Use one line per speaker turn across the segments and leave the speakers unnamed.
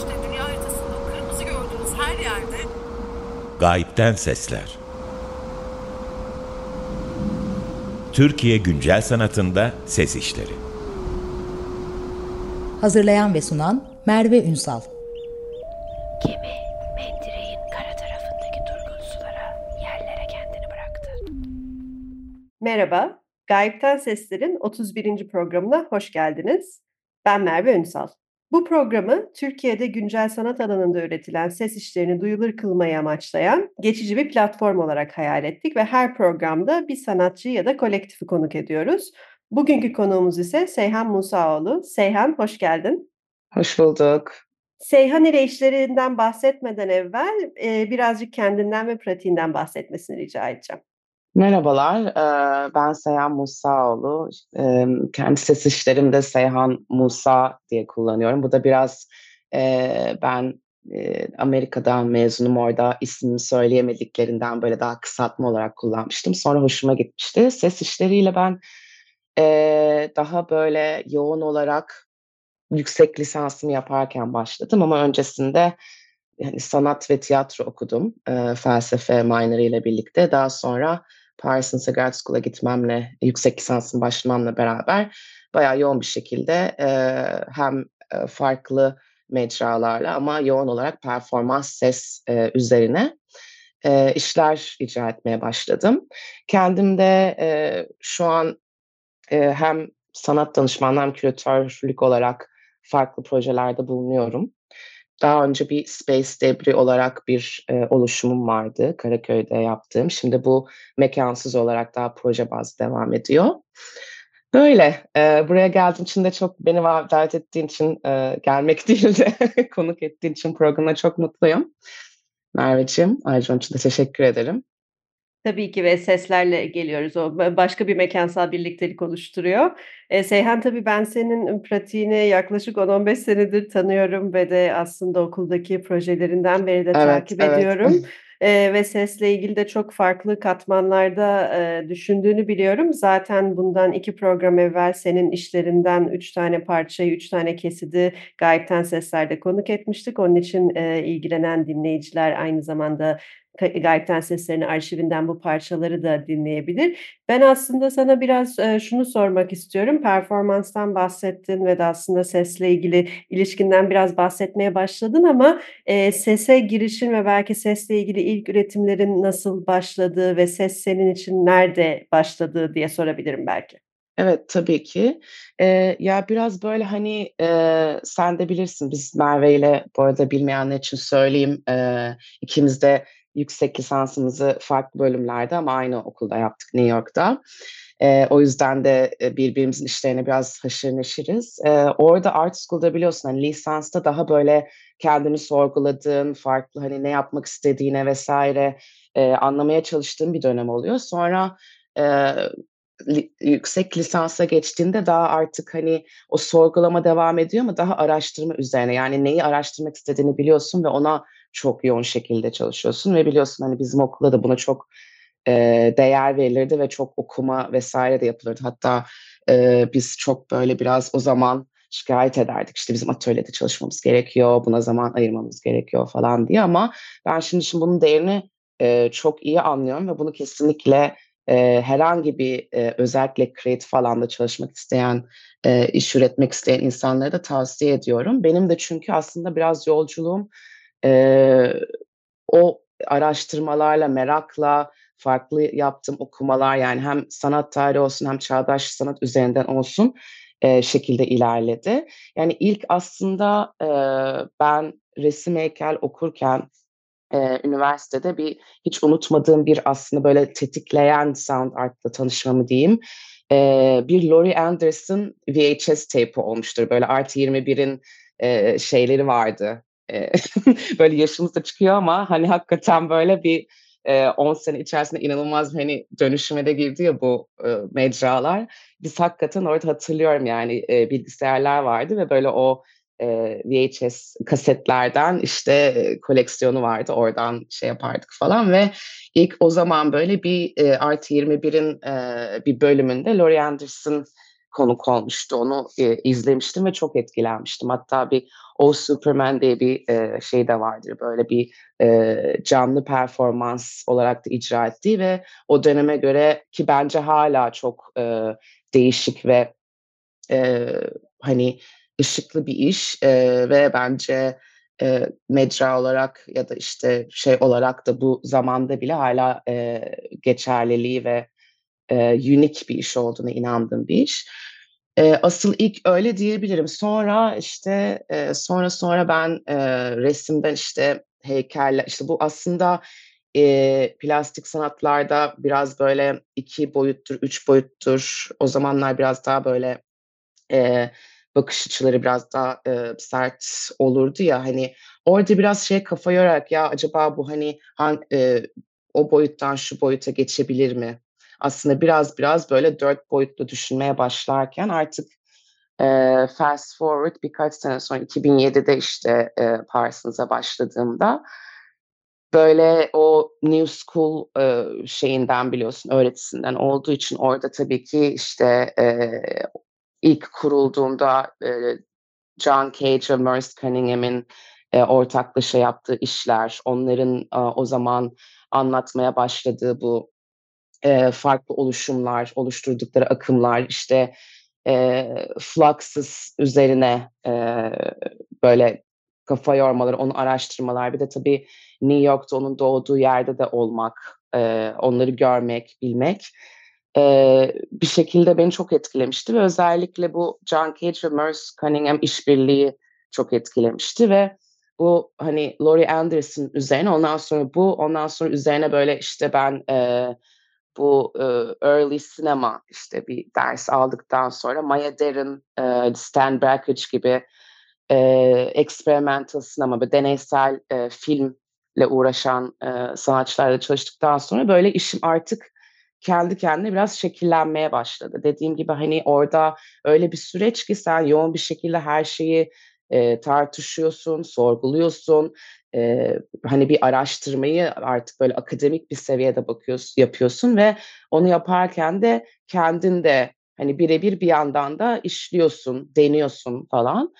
işte dünya haritasında kırmızı gördüğünüz her yerde
Gayipten Sesler Türkiye Güncel Sanatında Ses İşleri
Hazırlayan ve sunan Merve Ünsal
Gemi mendireğin kara tarafındaki durgun sulara, yerlere kendini bıraktı.
Merhaba, Gayipten Sesler'in 31. programına hoş geldiniz. Ben Merve Ünsal. Bu programı Türkiye'de güncel sanat alanında üretilen ses işlerini duyulur kılmayı amaçlayan geçici bir platform olarak hayal ettik ve her programda bir sanatçı ya da kolektifi konuk ediyoruz. Bugünkü konuğumuz ise Seyhan Musaoğlu. Seyhan hoş geldin.
Hoş bulduk.
Seyhan ile işlerinden bahsetmeden evvel e, birazcık kendinden ve pratiğinden bahsetmesini rica edeceğim.
Merhabalar, ben Seyhan Musaoğlu. Kendi ses işlerimde Seyhan Musa diye kullanıyorum. Bu da biraz ben Amerika'dan mezunum orada ismimi söyleyemediklerinden böyle daha kısaltma olarak kullanmıştım. Sonra hoşuma gitmişti. Ses işleriyle ben daha böyle yoğun olarak yüksek lisansımı yaparken başladım ama öncesinde yani sanat ve tiyatro okudum felsefe minor ile birlikte. Daha sonra Parsons'a Grad School'a gitmemle, yüksek lisansım başlamamla beraber bayağı yoğun bir şekilde e, hem e, farklı mecralarla ama yoğun olarak performans ses e, üzerine e, işler icra etmeye başladım. Kendim de e, şu an e, hem sanat danışmanlığı hem küratörlük olarak farklı projelerde bulunuyorum. Daha önce bir Space Debris olarak bir e, oluşumum vardı Karaköy'de yaptığım. Şimdi bu mekansız olarak daha proje bazlı devam ediyor. Böyle. E, buraya geldiğin için de çok beni davet ettiğin için e, gelmek değil de konuk ettiğin için programına çok mutluyum. Merveciğim ayrıca için de teşekkür ederim.
Tabii ki ve seslerle geliyoruz. O başka bir mekansal birliktelik oluşturuyor. E, Seyhan tabii ben senin pratiğini yaklaşık 10-15 senedir tanıyorum ve de aslında okuldaki projelerinden beri de
Evet,
takip
evet.
ediyorum. E, ve sesle ilgili de çok farklı katmanlarda e, düşündüğünü biliyorum. Zaten bundan iki program evvel senin işlerinden üç tane parçayı, üç tane kesidi Gayipten Sesler'de konuk etmiştik. Onun için e, ilgilenen dinleyiciler aynı zamanda Ka- Gayipten Sesler'in arşivinden bu parçaları da dinleyebilir. Ben aslında sana biraz e, şunu sormak istiyorum. Performanstan bahsettin ve de aslında sesle ilgili ilişkinden biraz bahsetmeye başladın ama e, sese girişin ve belki sesle ilgili ilk üretimlerin nasıl başladığı ve ses senin için nerede başladığı diye sorabilirim belki.
Evet, tabii ki. Eee, ya, biraz, böyle, hani, eee, sen de bilirsin, biz Merve ile bu arada bilmeyenler için söyleyeyim, eee, ikimiz de yüksek lisansımızı farklı bölümlerde ama aynı okulda yaptık New York'ta. Eee, o yüzden de, eee, birbirimizin işlerine biraz haşır neşiriz. Eee, orada Art School'da biliyorsun, hani, lisansta daha, böyle, kendini sorguladığın, farklı, hani, ne yapmak istediğine vs. eee, anlamaya çalıştığın bir dönem oluyor. Sonra, eee, li yüksek lisansa geçtiğinde daha artık, hani, o sorgulama devam ediyor ama daha araştırma üzerine. Yani neyi araştırmak istediğini biliyorsun ve ona çok yoğun şekilde çalışıyorsun ve biliyorsun, hani, bizim okulda da buna çok, eee, değer verilirdi ve çok okuma vs. de yapılırdı. Hatta, eee, biz çok, böyle, biraz o zaman şikâyet ederdik. İşte, bizim atölyede çalışmamız gerekiyor, buna zaman ayırmamız gerekiyor falan diye ama ben şimdi şimdi bunun değerini, eee, çok iyi anlıyorum ve bunu kesinlikle, eee, herhangi bir, eee, özellikle kreatif alanda çalışmak isteyen, eee, iş üretmek isteyen insanlara da tavsiye ediyorum. Benim de çünkü aslında biraz yolculuğum, eee, o araştırmalarla, merakla, farklı yaptığım okumalar, yani hem sanat tarihi olsun hem çağdaş sanat üzerinden olsun, eee, şekilde ilerledi. Yani ilk aslında, eee, ben resim, heykel okurken, eee, üniversitede bir hiç unutmadığım bir aslında, böyle, tetikleyen sound art'la tanışmamı diyeyim. Eee, bir Laurie Anderson VHS tape'i olmuştur. Böyle Artı 21'in, eee, şeyleri vardı. Eee, böyle yaşımız da çıkıyor ama, hani, hakikaten böyle bir, eee, 10 sene içerisinde inanılmaz, hani, dönüşüme de girdi ya bu, ııı, mecralar. Biz hakikaten orada hatırlıyorum, yani, eee, bilgisayarlar vardı ve böyle o, eee, VHS kasetlerden, işte, eee, koleksiyonu vardı. Oradan şey yapardık falan ve ilk o zaman böyle bir, eee, Artı 21'in, eee, bir bölümünde Laurie Anderson konuk olmuştu. Onu e, izlemiştim ve çok etkilenmiştim. Hatta bir O Superman diye bir e, şey de vardır. Böyle bir e, canlı performans olarak da icra ettiği ve o döneme göre ki bence hala çok e, değişik ve e, hani ışıklı bir iş e, ve bence e, mecra olarak ya da işte şey olarak da bu zamanda bile hala e, geçerliliği ve e, unique bir iş olduğuna inandığım bir iş. E, asıl ilk öyle diyebilirim. Sonra işte e, sonra sonra ben e, resimden işte heykeller işte bu aslında e, plastik sanatlarda biraz böyle iki boyuttur, üç boyuttur. O zamanlar biraz daha böyle e, bakış açıları biraz daha e, sert olurdu ya hani orada biraz şey kafa yorarak ya acaba bu hani hangi, e, o boyuttan şu boyuta geçebilir mi? Aslında biraz biraz böyle dört boyutlu düşünmeye başlarken artık e, fast forward birkaç sene sonra 2007'de işte e, Parsons'a başladığımda böyle o New School e, şeyinden biliyorsun öğretisinden olduğu için orada tabii ki işte e, ilk kurulduğunda e, John Cage ve Merce Cunningham'in e, ortaklaşa yaptığı işler, onların e, o zaman anlatmaya başladığı bu e, farklı oluşumlar, oluşturdukları akımlar, işte e, Fluxus üzerine e, böyle kafa yormaları, onu araştırmalar, bir de tabii New York'ta onun doğduğu yerde de olmak, e, onları görmek, bilmek e, bir şekilde beni çok etkilemişti ve özellikle bu John Cage ve Merce Cunningham işbirliği çok etkilemişti ve bu hani Laurie Anderson üzerine ondan sonra bu ondan sonra üzerine böyle işte ben e, bu e, early sinema işte bir ders aldıktan sonra Maya Deren, e, Stan Brakhage gibi e, experimental sinema ve deneysel e, filmle uğraşan e, sanatçılarla çalıştıktan sonra böyle işim artık kendi kendine biraz şekillenmeye başladı. Dediğim gibi hani orada öyle bir süreç ki sen yoğun bir şekilde her şeyi e, tartışıyorsun, sorguluyorsun. E, hani bir araştırmayı artık böyle akademik bir seviyede bakıyorsun, yapıyorsun ve onu yaparken de kendin de hani birebir bir yandan da işliyorsun, deniyorsun falan.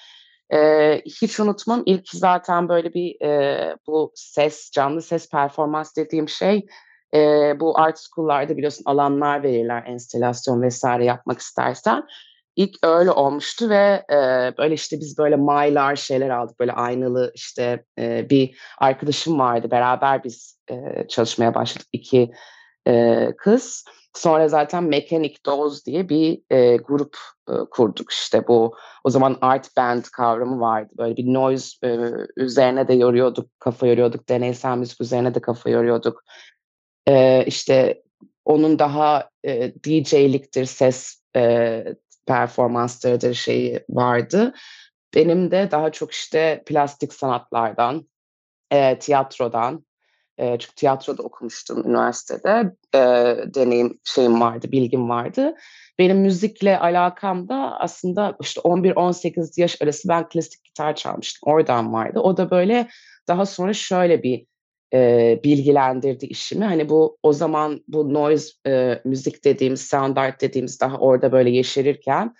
Ee, hiç unutmam ilk zaten böyle bir e, bu ses, canlı ses performans dediğim şey e, bu art school'larda biliyorsun alanlar verirler enstelasyon vesaire yapmak istersen. İlk öyle olmuştu ve e, böyle işte biz böyle maylar şeyler aldık. Böyle aynalı işte e, bir arkadaşım vardı. Beraber biz e, çalışmaya başladık iki e, kız. Sonra zaten Mechanic Dolls diye bir e, grup e, kurduk. İşte bu o zaman art band kavramı vardı. Böyle bir noise e, üzerine de yoruyorduk kafa yoruyorduk. Deneysel müzik üzerine de kafa yoruyorduk. E, işte onun daha e, DJ'liktir, ses e, performanslarıdır şeyi vardı. Benim de daha çok işte plastik sanatlardan, e, tiyatrodan, e, çünkü tiyatroda okumuştum üniversitede, e, deneyim şeyim vardı, bilgim vardı. Benim müzikle alakam da aslında işte 11-18 yaş arası ben klasik gitar çalmıştım. Oradan vardı. O da böyle daha sonra şöyle bir e, bilgilendirdi işimi. Hani bu o zaman bu noise e, müzik dediğimiz, sound art dediğimiz daha orada böyle yeşerirken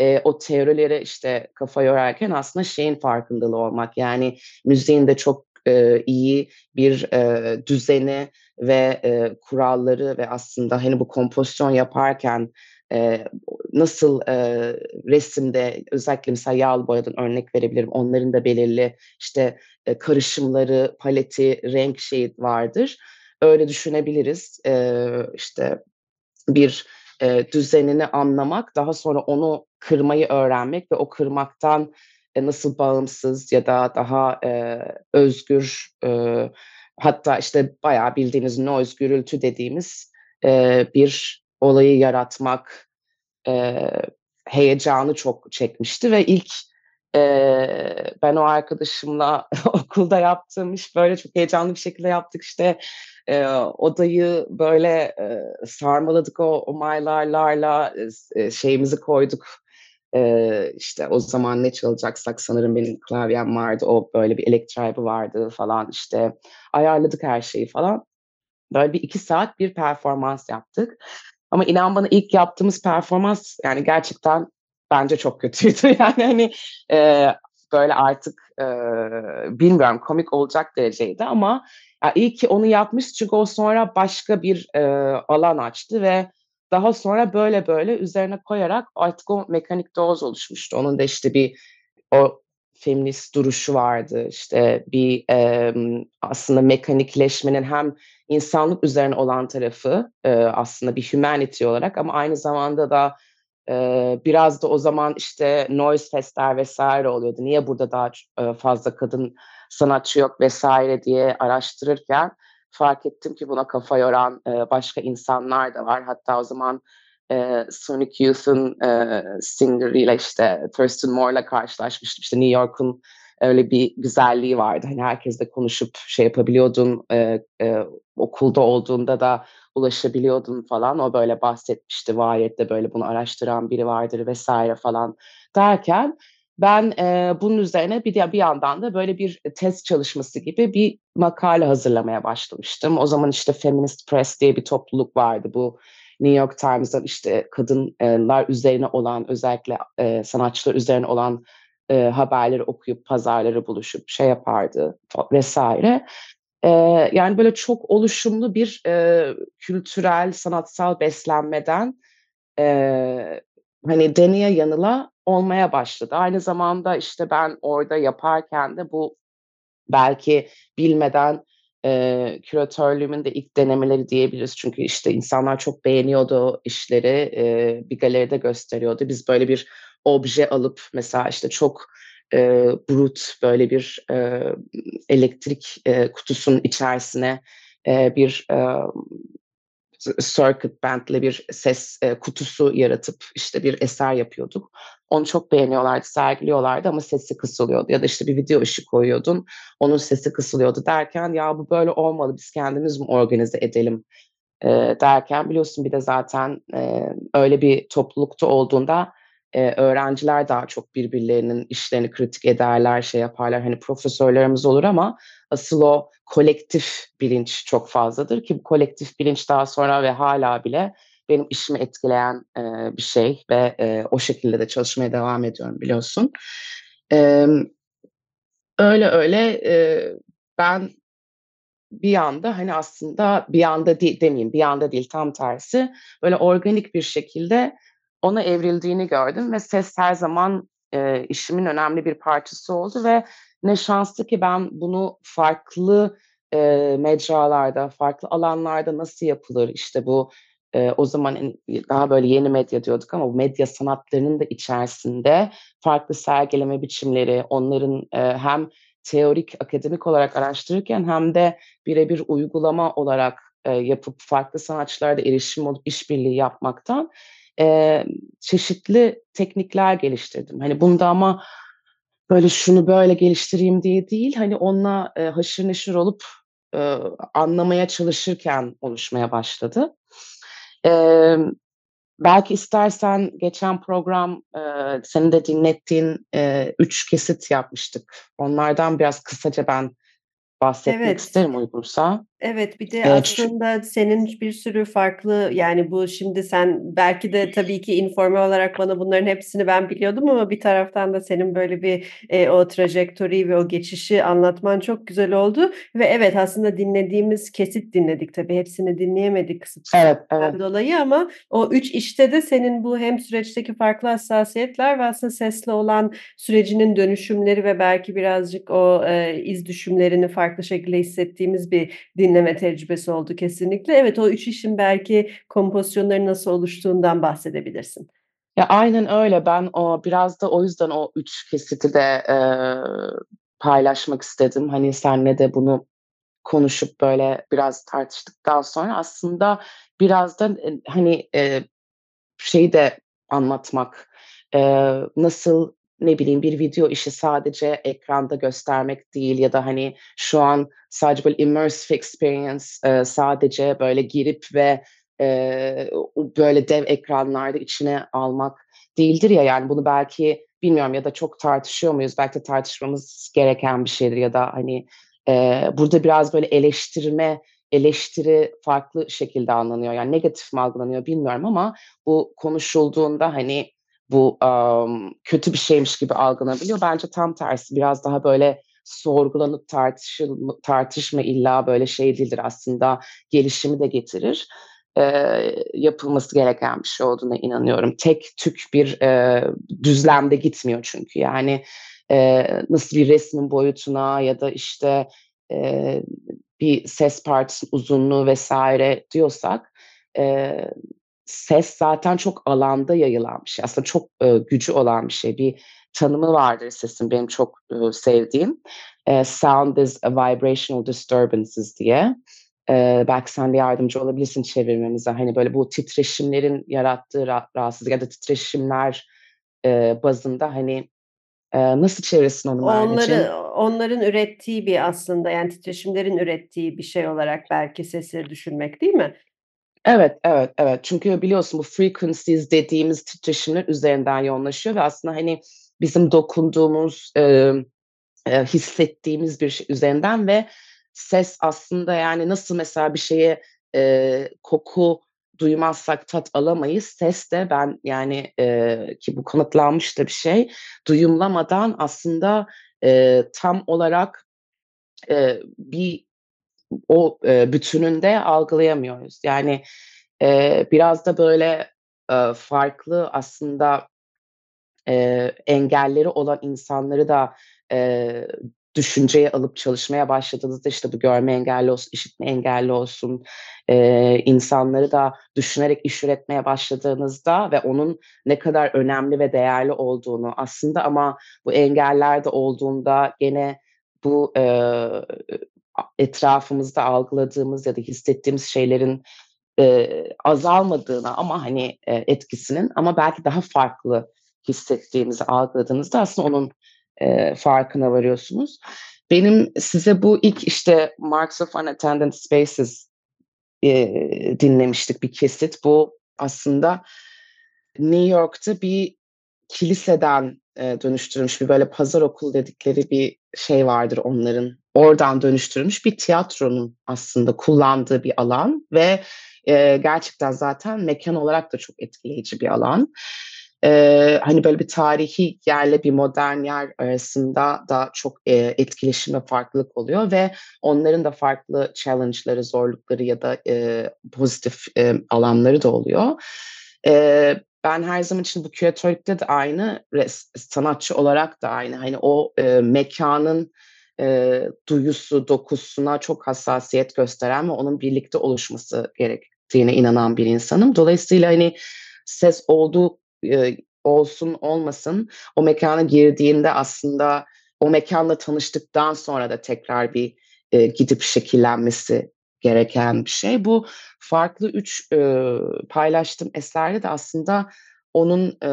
e, o teorilere işte kafa yorarken aslında şeyin farkındalığı olmak. Yani müziğin de çok e, iyi bir e, düzeni ve e, kuralları ve aslında hani bu kompozisyon yaparken nasıl resimde özellikle mesela yağlı boyadan örnek verebilirim. Onların da belirli işte karışımları, paleti, renk şeyi vardır. Öyle düşünebiliriz. İşte bir düzenini anlamak, daha sonra onu kırmayı öğrenmek ve o kırmaktan nasıl bağımsız ya da daha özgür hatta işte bayağı bildiğiniz noise gürültü dediğimiz bir olayı yaratmak e, heyecanı çok çekmişti ve ilk e, ben o arkadaşımla okulda yaptığım iş böyle çok heyecanlı bir şekilde yaptık işte. E, odayı böyle e, sarmaladık o, o maylarlarla e, şeyimizi koyduk. E, işte o zaman ne çalacaksak sanırım benim klavyem vardı o böyle bir elektriği vardı falan işte. Ayarladık her şeyi falan. Böyle bir iki saat bir performans yaptık Ama inan bana ilk yaptığımız performans yani gerçekten bence çok kötüydü. Yani hani e, böyle artık e, bilmiyorum komik olacak dereceydi ama ya iyi ki onu yapmış çünkü o sonra başka bir e, alan açtı ve daha sonra böyle böyle üzerine koyarak artık o mekanik doz oluşmuştu. Onun da işte bir o feminist duruşu vardı. İşte bir e, aslında mekanikleşmenin hem insanlık üzerine olan tarafı e, aslında bir humanity olarak ama aynı zamanda da e, biraz da o zaman işte noise festler vesaire oluyordu. Niye burada daha e, fazla kadın sanatçı yok vesaire diye araştırırken fark ettim ki buna kafa yoran e, başka insanlar da var. Hatta o zaman e, Sonic Youth'un e, singeriyle işte Thurston Moore'la karşılaşmıştım. İşte New York'un öyle bir güzelliği vardı. Hani herkesle konuşup şey yapabiliyordun. E, e, okulda olduğunda da ulaşabiliyordun falan. O böyle bahsetmişti. Vayet'te böyle bunu araştıran biri vardır vesaire falan derken ben e, bunun üzerine bir, bir yandan da böyle bir test çalışması gibi bir makale hazırlamaya başlamıştım. O zaman işte Feminist Press diye bir topluluk vardı. Bu New York Times'dan işte kadınlar üzerine olan özellikle e, sanatçılar üzerine olan e, haberleri okuyup pazarları buluşup şey yapardı vesaire. E, yani böyle çok oluşumlu bir kültürel sanatsal beslenmeden hani deneye yanıla olmaya başladı. Aynı zamanda işte ben orada yaparken de bu belki bilmeden e, küratörlüğümün de ilk denemeleri diyebiliriz. Çünkü işte insanlar çok beğeniyordu işleri, e, bir galeride gösteriyordu. Biz böyle bir obje alıp mesela işte çok e, brut böyle bir e, elektrik e, kutusunun içerisine e, bir e, circuit band'le bir ses e, kutusu yaratıp işte bir eser yapıyorduk. Onu çok beğeniyorlardı, sergiliyorlardı ama sesi kısılıyordu. Ya da işte bir video ışık koyuyordun, onun sesi kısılıyordu derken ya bu böyle olmalı, biz kendimiz mi organize edelim e, derken biliyorsun bir de zaten e, öyle bir toplulukta olduğunda e, öğrenciler daha çok birbirlerinin işlerini kritik ederler, şey yaparlar. Hani profesörlerimiz olur ama asıl o kolektif bilinç çok fazladır ki bu kolektif bilinç daha sonra ve hala bile benim işimi etkileyen e, bir şey ve e, o şekilde de çalışmaya devam ediyorum biliyorsun. E, öyle öyle e, ben bir anda hani aslında bir anda değil demeyeyim bir anda değil tam tersi böyle organik bir şekilde ona evrildiğini gördüm ve ses her zaman e, işimin önemli bir parçası oldu ve ne şanslı ki ben bunu farklı e, mecralarda, farklı alanlarda nasıl yapılır işte bu e, o zaman daha böyle yeni medya diyorduk ama bu medya sanatlarının da içerisinde farklı sergileme biçimleri, onların e, hem teorik, akademik olarak araştırırken hem de birebir uygulama olarak e, yapıp farklı sanatçılarda erişim olup işbirliği yapmaktan e, çeşitli teknikler geliştirdim. Hani bunda ama böyle şunu böyle geliştireyim diye değil, hani onunla e, haşır neşir olup e, anlamaya çalışırken oluşmaya başladı. E, belki istersen geçen program e, senin de dinlettiğin e, üç kesit yapmıştık. Onlardan biraz kısaca ben bahsetmek
Evet.
isterim uygunsa.
Evet, bir de
şu
aslında senin bir sürü farklı yani bu şimdi sen belki de tabii ki informal olarak bana bunların hepsini ben biliyordum ama bir taraftan da senin böyle bir, eee, o trajektoriyi ve o geçişi anlatman çok güzel oldu ve evet, aslında dinlediğimiz kesit dinledik tabii hepsini dinleyemedik kısıtlı
Evet, evet.
dolayı ama o 3 işte de senin bu hem süreçteki farklı hassasiyetler ve aslında sesle olan sürecinin dönüşümleri ve belki birazcık o, eee, iz düşümlerini farklı şekilde hissettiğimiz bir dinleme tecrübesi oldu kesinlikle. Evet, o 3 işin belki kompozisyonları nasıl oluştuğundan bahsedebilirsin.
Ya, aynen öyle. Ben o biraz da o yüzden o 3 kesiti de, eee, paylaşmak istedim. Hani seninle de bunu konuşup böyle biraz tartıştıktan sonra aslında biraz da, hani, eee, şeyi de anlatmak, eee, nasıl, ne bileyim, bir video işi sadece ekranda göstermek değil ya da, hani, şu an sadece böyle immersive experience, eee, sadece böyle girip ve, o böyle dev ekranlarda içine almak değildir ya, yani, bunu belki bilmiyorum ya da çok tartışıyor muyuz? Belki de tartışmamız gereken bir şeydir ya da, hani, eee, burada biraz böyle eleştirme eleştiri farklı şekilde anlanıyor. Yani negatif mi algılanıyor bilmiyorum ama bu konuşulduğunda hani bu um, kötü bir şeymiş gibi algılanabiliyor. Bence tam tersi biraz daha böyle sorgulanıp tartışılma, tartışma illa böyle şey değildir aslında gelişimi de getirir. E, yapılması gereken bir şey olduğuna inanıyorum. Tek tük bir e, düzlemde gitmiyor çünkü yani e, nasıl bir resmin boyutuna ya da işte e, bir ses partisinin uzunluğu vesaire diyorsak e, ses zaten çok alanda yayılan bir şey. Aslında çok e, gücü olan bir şey. Bir tanımı vardır sesin benim çok e, sevdiğim. E, sound is a vibrational disturbances diye. E, belki sen de yardımcı olabilirsin çevirmemize. Hani böyle bu titreşimlerin yarattığı ra- rahatsızlık ya da titreşimler e, bazında hani e, nasıl çevirsin onu
Onları, onların ürettiği bir aslında yani titreşimlerin ürettiği bir şey olarak belki sesleri düşünmek değil mi?
Evet, evet, evet. Çünkü biliyorsun bu frequencies dediğimiz titreşimler üzerinden yoğunlaşıyor ve aslında hani bizim dokunduğumuz, e, e, hissettiğimiz bir şey üzerinden ve ses aslında yani nasıl mesela bir şeye e, koku duymazsak tat alamayız. Ses de ben yani e, ki bu kanıtlanmış da bir şey duyumlamadan aslında e, tam olarak e, bir o e, bütününde algılayamıyoruz. Yani e, biraz da böyle e, farklı aslında e, engelleri olan insanları da e, düşünceye alıp çalışmaya başladığınızda işte bu görme engelli olsun, işitme engelli olsun e, insanları da düşünerek iş üretmeye başladığınızda ve onun ne kadar önemli ve değerli olduğunu aslında ama bu engeller de olduğunda gene bu e, etrafımızda algıladığımız ya da hissettiğimiz şeylerin e, azalmadığını ama hani e, etkisinin ama belki daha farklı hissettiğimizi algıladığınızda aslında onun e, farkına varıyorsunuz. Benim size bu ilk işte Marks of Unattended Spaces e, dinlemiştik bir kesit. Bu aslında New York'ta bir kiliseden e, dönüştürülmüş bir böyle pazar okulu dedikleri bir şey vardır onların. Oradan dönüştürülmüş bir tiyatronun aslında kullandığı bir alan ve e, gerçekten zaten mekan olarak da çok etkileyici bir alan e, hani böyle bir tarihi yerle bir modern yer arasında da çok e, etkileşim ve farklılık oluyor ve onların da farklı challenge'ları, zorlukları ya da e, pozitif e, alanları da oluyor. E, ben her zaman için bu küratörlükte de aynı, sanatçı olarak da aynı. Hani o e, mekanın e, duyusu, dokusuna çok hassasiyet gösteren ve onun birlikte oluşması gerektiğine inanan bir insanım. Dolayısıyla hani ses olduğu e, olsun olmasın o mekana girdiğinde aslında o mekanla tanıştıktan sonra da tekrar bir e, gidip şekillenmesi gereken bir şey. Bu farklı üç e, paylaştığım eserde de aslında onun e,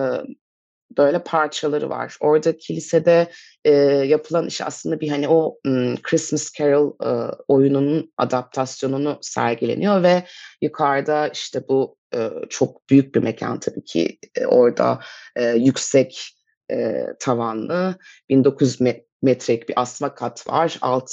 böyle parçaları var. Orada kilisede e, yapılan iş aslında bir hani o m, Christmas Carol e, oyununun adaptasyonunu sergileniyor ve yukarıda işte bu e, çok büyük bir mekan tabii ki e, orada e, yüksek e, tavanlı 1900 metrelik bir asma kat var. Alt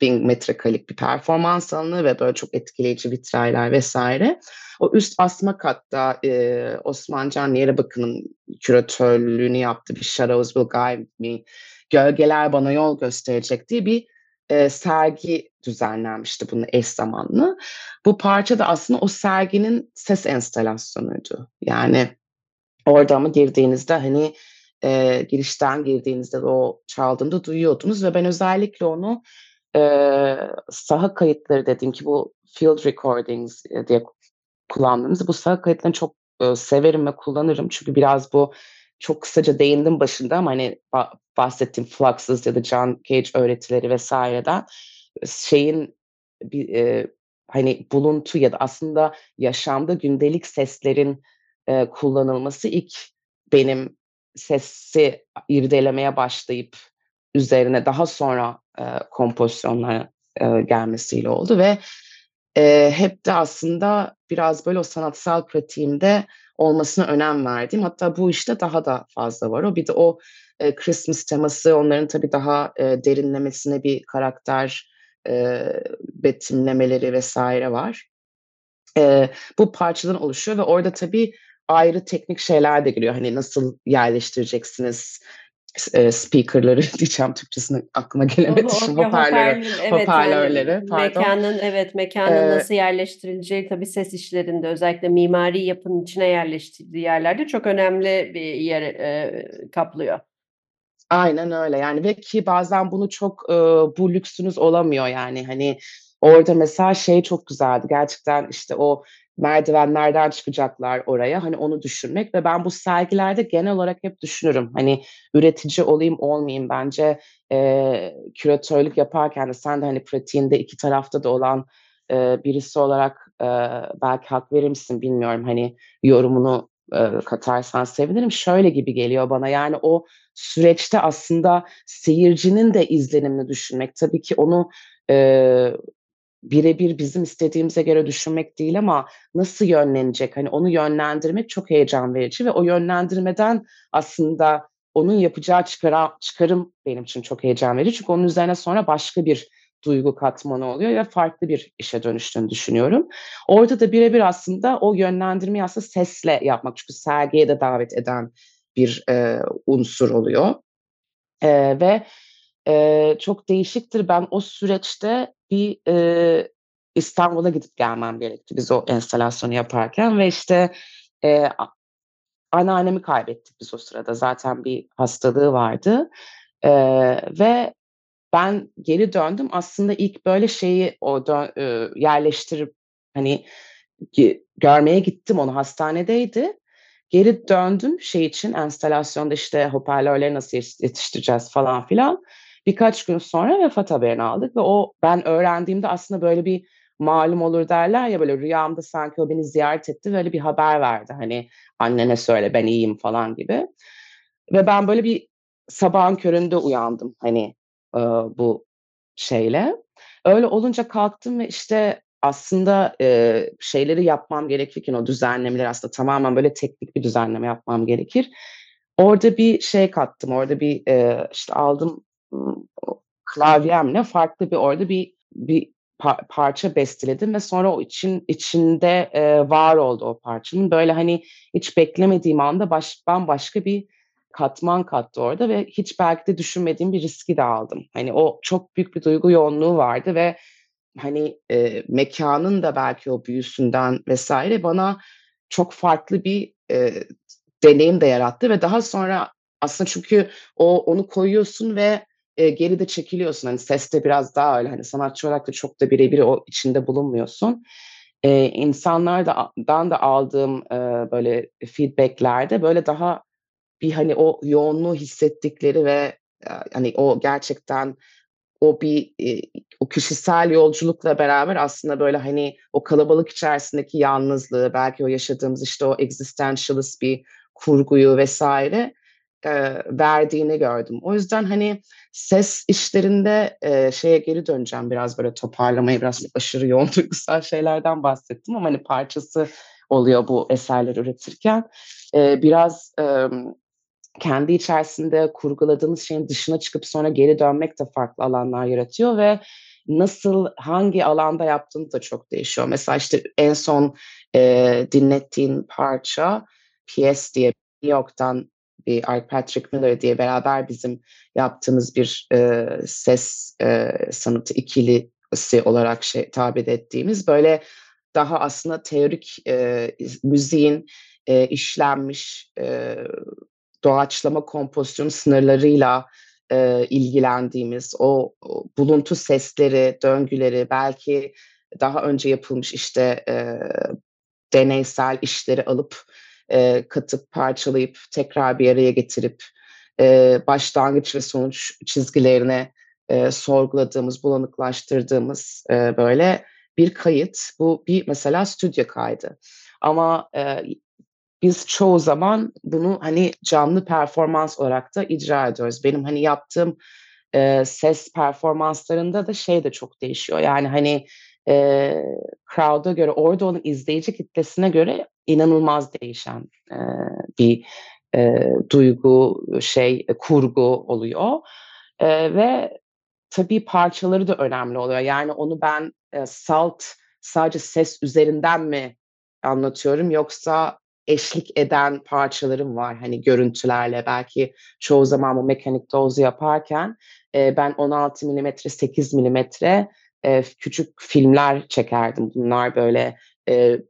bin metrekarelik bir performans alanı ve böyle çok etkileyici vitraylar vesaire. O üst asma katta e, Osman Can Yerebakı'nın küratörlüğünü yaptığı bir Shadows Will Guide Me, Gölgeler Bana Yol Gösterecek diye bir e, sergi düzenlenmişti bunun eş zamanlı. Bu parça da aslında o serginin ses enstalasyonuydu. Yani orada mı girdiğinizde hani e, girişten girdiğinizde de o çaldığında duyuyordunuz ve ben özellikle onu e, saha kayıtları dediğim ki bu field recordings diye kullandığımız bu saha kayıtlarını çok e, severim ve kullanırım. Çünkü biraz bu çok kısaca değindim başında ama hani bahsettiğim Fluxus ya da John Cage öğretileri vesaireden şeyin bir e, hani buluntu ya da aslında yaşamda gündelik seslerin e, kullanılması ilk benim sesi irdelemeye başlayıp üzerine daha sonra e, kompozisyonlara e, gelmesiyle oldu ve e, hep de aslında biraz böyle o sanatsal pratiğimde olmasına önem verdiğim hatta bu işte daha da fazla var o bir de o e, Christmas teması onların tabii daha e, derinlemesine bir karakter eee, betimlemeleri vs. var. Eee, bu parçadan oluşuyor ve orada tabii ayrı teknik şeyler de giriyor. Hani nasıl yerleştireceksiniz eee, speaker'ları diyeceğim Türkçesini aklıma gelemedi
O
şimdi
o
hoparlörü
hoparlör evet, yani
hoparlörleri pardon.
mekânın evet, mekânın
Eee
nasıl yerleştirileceği tabii ses işlerinde özellikle mimari yapının içine yerleştirildiği yerlerde çok önemli bir yer, eee, kaplıyor.
Aynen öyle yani ve ki bazen bunu çok, ııı, bu lüksünüz olamıyor yani. Hani orada mesela şey çok güzeldi gerçekten, işte, o merdivenlerden çıkacaklar oraya, hani, onu düşünmek ve ben bu sergilerde genel olarak hep düşünürüm. Hani, üretici olayım olmayayım. Bence, eee, küratörlük yaparken de sen de, hani, pratiğinde 2 tarafta da olan, eee, birisi olarak, eee, belki hak verir misin bilmiyorum, hani, yorumunu, eee, katarsan sevinirim. Şöyle gibi geliyor bana, yani, o süreçte aslında seyircinin de izlenimini düşünmek, tabii ki onu, eee, bire bir bizim istediğimize göre düşünmek değil ama nasıl yönlenecek, hani, onu yönlendirmek çok heyecan verici ve o yönlendirmeden aslında onun yapacağı çıkara çıkarım benim için çok heyecan verici. Çünkü onun üzerine sonra başka bir duygu katmanı oluyor ve farklı bir işe dönüştüğünü düşünüyorum. Orada da bire bir aslında o yönlendirmeyi aslında sesle yapmak çünkü sergiye de davet eden bir, eee, unsur oluyor. Eee, ve, eee, çok değişiktir. Ben o süreçte bir, eee, İstanbul'a gidip gelmem gerekti biz o enstalasyonu yaparken ve, işte, a anneannemi kaybettik biz o sırada. Zaten bir hastalığı vardı, eee, ve ben geri döndüm. Aslında ilk böyle şeyi o dö ııı, yerleştirip, hani, görmeye gittim onu, hastanedeydi. Geri döndüm şey için, enstalasyonda, işte, hoparlörleri nasıl yetiş yetiştireceğiz falan filan. Birkaç gün sonra vefat haberini aldık ve o ben öğrendiğimde aslında böyle bir malum olur derler ya, böyle rüyamda sanki o beni ziyaret etti ve öyle bir haber verdi. Hani, "Annene söyle, ben iyiyim." falan gibi ve ben böyle bir sabahın köründe uyandım, hani, ııı, bu şeyle. Öyle olunca kalktım ve, işte, aslında, eee, şeyleri yapmam gerekirken o düzenlemeleri aslında tamamen böyle teknik bir düzenleme yapmam gerekir. Orada bir şey kattım, orada bir, eee, işte, aldım, klavyemle farklı bir orada bir bir pa parça besteledim ve sonra o için içinde, eee, var oldu o parçanın. Böyle, hani, hiç beklemediğim anda baş bambaşka bir katman kattı orada ve hiç belki de düşünmediğim bir riski de aldım. Hani, o çok büyük bir duygu yoğunluğu vardı ve, hani, eee, mekânın da belki o büyüsünden vs. bana çok farklı bir, eee, deneyim de yarattı ve daha sonra aslında çünkü o onu koyuyorsun ve, eee, geri de çekiliyorsun. Hani, ses de biraz daha öyle, hani, sanatçı olarak da çok da bire bir o içinde bulunmuyorsun. Eee, insanlar da aldığım, eee, böyle feedback'lerde böyle daha bir, hani, o yoğunluğu hissettikleri ve, aaa, hani, o gerçekten o bir, eee, o kişisel yolculukla beraber aslında, böyle, hani, o kalabalık içerisindeki yalnızlığı, belki o yaşadığımız, işte, o existentialist bir kurguyu vs. eee, verdiğini gördüm. O yüzden, hani, ses işlerinde, eee, şeye geri döneceğim biraz böyle toparlamaya, biraz aşırı yoğun duygusal şeylerden bahsettim ama, hani, parçası oluyor bu eserleri üretirken. Eee, biraz, emm, kendi içerisinde kurguladığımız şeyin dışına çıkıp sonra geri dönmek de farklı alanlar yaratıyor ve nasıl, hangi alanda yaptığın da çok değişiyor. Mesela, işte, en son, eee, dinlettiğin parça PS diye New York'tan bir Art Patrick Miller diye beraber bizim yaptığımız bir, eee, ses, eee, sanatı ikilisi olarak şey tabir ettiğimiz, böyle, daha aslında teorik, iz müziğin, eee, işlenmiş, eee, doğaçlama kompozisyon sınırlarıyla, eee, ilgilendiğimiz, o o buluntu sesleri, döngüleri, belki daha önce yapılmış, işte, eee, deneysel işleri alıp, eee, katıp, parçalayıp, tekrar bir araya getirip, eee, başlangıç ve sonuç çizgilerini, eee, sorguladığımız, bulanıklaştırdığımız, eee, böyle bir kayıt. Bu bir mesela stüdyo kaydı ama, eee, biz çoğu zaman bunu, hani, canlı performans olarak da icra ediyoruz. Benim, hani, yaptığım, eee, ses performanslarında da şey de çok değişiyor. Yani, hani, eee, crowd'a göre, orada olan izleyici kitlesine göre inanılmaz değişen, eee, bir, eee, duygu, şey, kurgu oluyor, eee, ve tabii parçaları da önemli oluyor. Yani onu ben e, salt sadece ses üzerinden mi anlatıyorum yoksa eşlik eden parçalarım var hani görüntülerle belki çoğu zaman bu mekanik dozu yaparken e, ben 16 milimetre 8 milimetre e, küçük filmler çekerdim. Bunlar böyle e,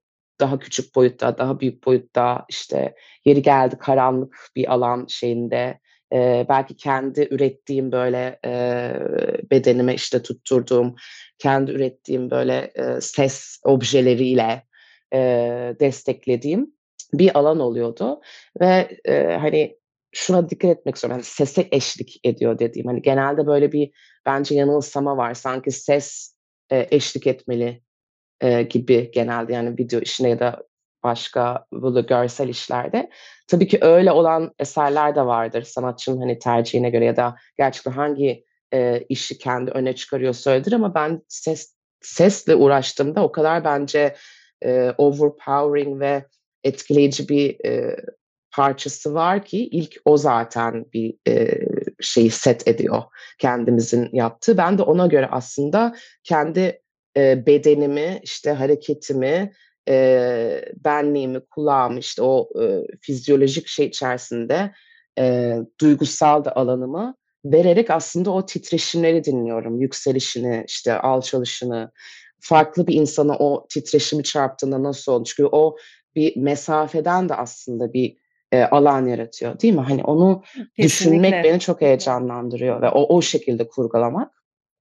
daha küçük boyutta, daha büyük boyutta işte yeri geldi karanlık bir alan şeyinde e, belki kendi ürettiğim böyle e, bedenime işte tutturduğum kendi ürettiğim böyle e, ses objeleriyle e, desteklediğim bir alan oluyordu ve e, hani şuna dikkat etmek istiyorum. Yani sese eşlik ediyor dediğim. Hani genelde böyle bir bence yanılsama var. Sanki ses e, eşlik etmeli e, gibi genelde yani video işine ya da başka böyle görsel işlerde. Tabii ki öyle olan eserler de vardır sanatçının hani tercihine göre ya da gerçekten hangi e, işi kendi öne çıkarıyor söyledir ama ben ses sesle uğraştığımda o kadar bence e, overpowering ve etkileyici bir e, parçası var ki ilk o zaten bir e, şeyi set ediyor kendimizin yaptığı. Ben de ona göre aslında kendi e, bedenimi, işte hareketimi, e, benliğimi, kulağımı, işte o e, fizyolojik şey içerisinde e, duygusal da alanımı vererek aslında o titreşimleri dinliyorum. Yükselişini, işte alçalışını, farklı bir insana o titreşimi çarptığında nasıl olur? Çünkü o bir mesafeden de aslında bir e, alan yaratıyor değil mi? Hani onu Kesinlikle. düşünmek beni çok heyecanlandırıyor ve o o şekilde kurgulamak.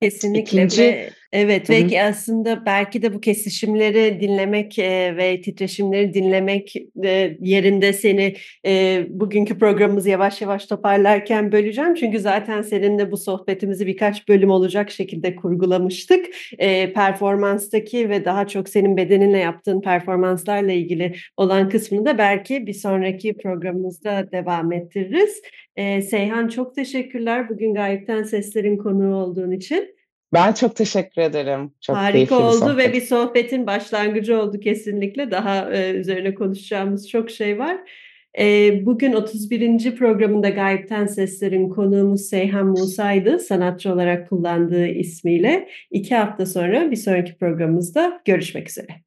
Kesinlikle İkinci, ve evet hı. ve aslında belki de bu kesişimleri dinlemek e, ve titreşimleri dinlemek e, yerinde seni e, bugünkü programımızı yavaş yavaş toparlarken böleceğim. Çünkü zaten seninle bu sohbetimizi birkaç bölüm olacak şekilde kurgulamıştık. E, performanstaki ve daha çok senin bedeninle yaptığın performanslarla ilgili olan kısmını da belki bir sonraki programımızda devam ettiririz. E, Seyhan çok teşekkürler bugün Gayipten Sesler'in konuğu olduğun için.
Ben çok teşekkür ederim. Çok
Harika oldu ve bir sohbetin başlangıcı oldu kesinlikle. Daha e, üzerine konuşacağımız çok şey var. E, bugün 31. programında Gayipten Sesler'in konuğumuz Seyhan Musa'ydı. Sanatçı olarak kullandığı ismiyle. İki hafta sonra bir sonraki programımızda görüşmek üzere.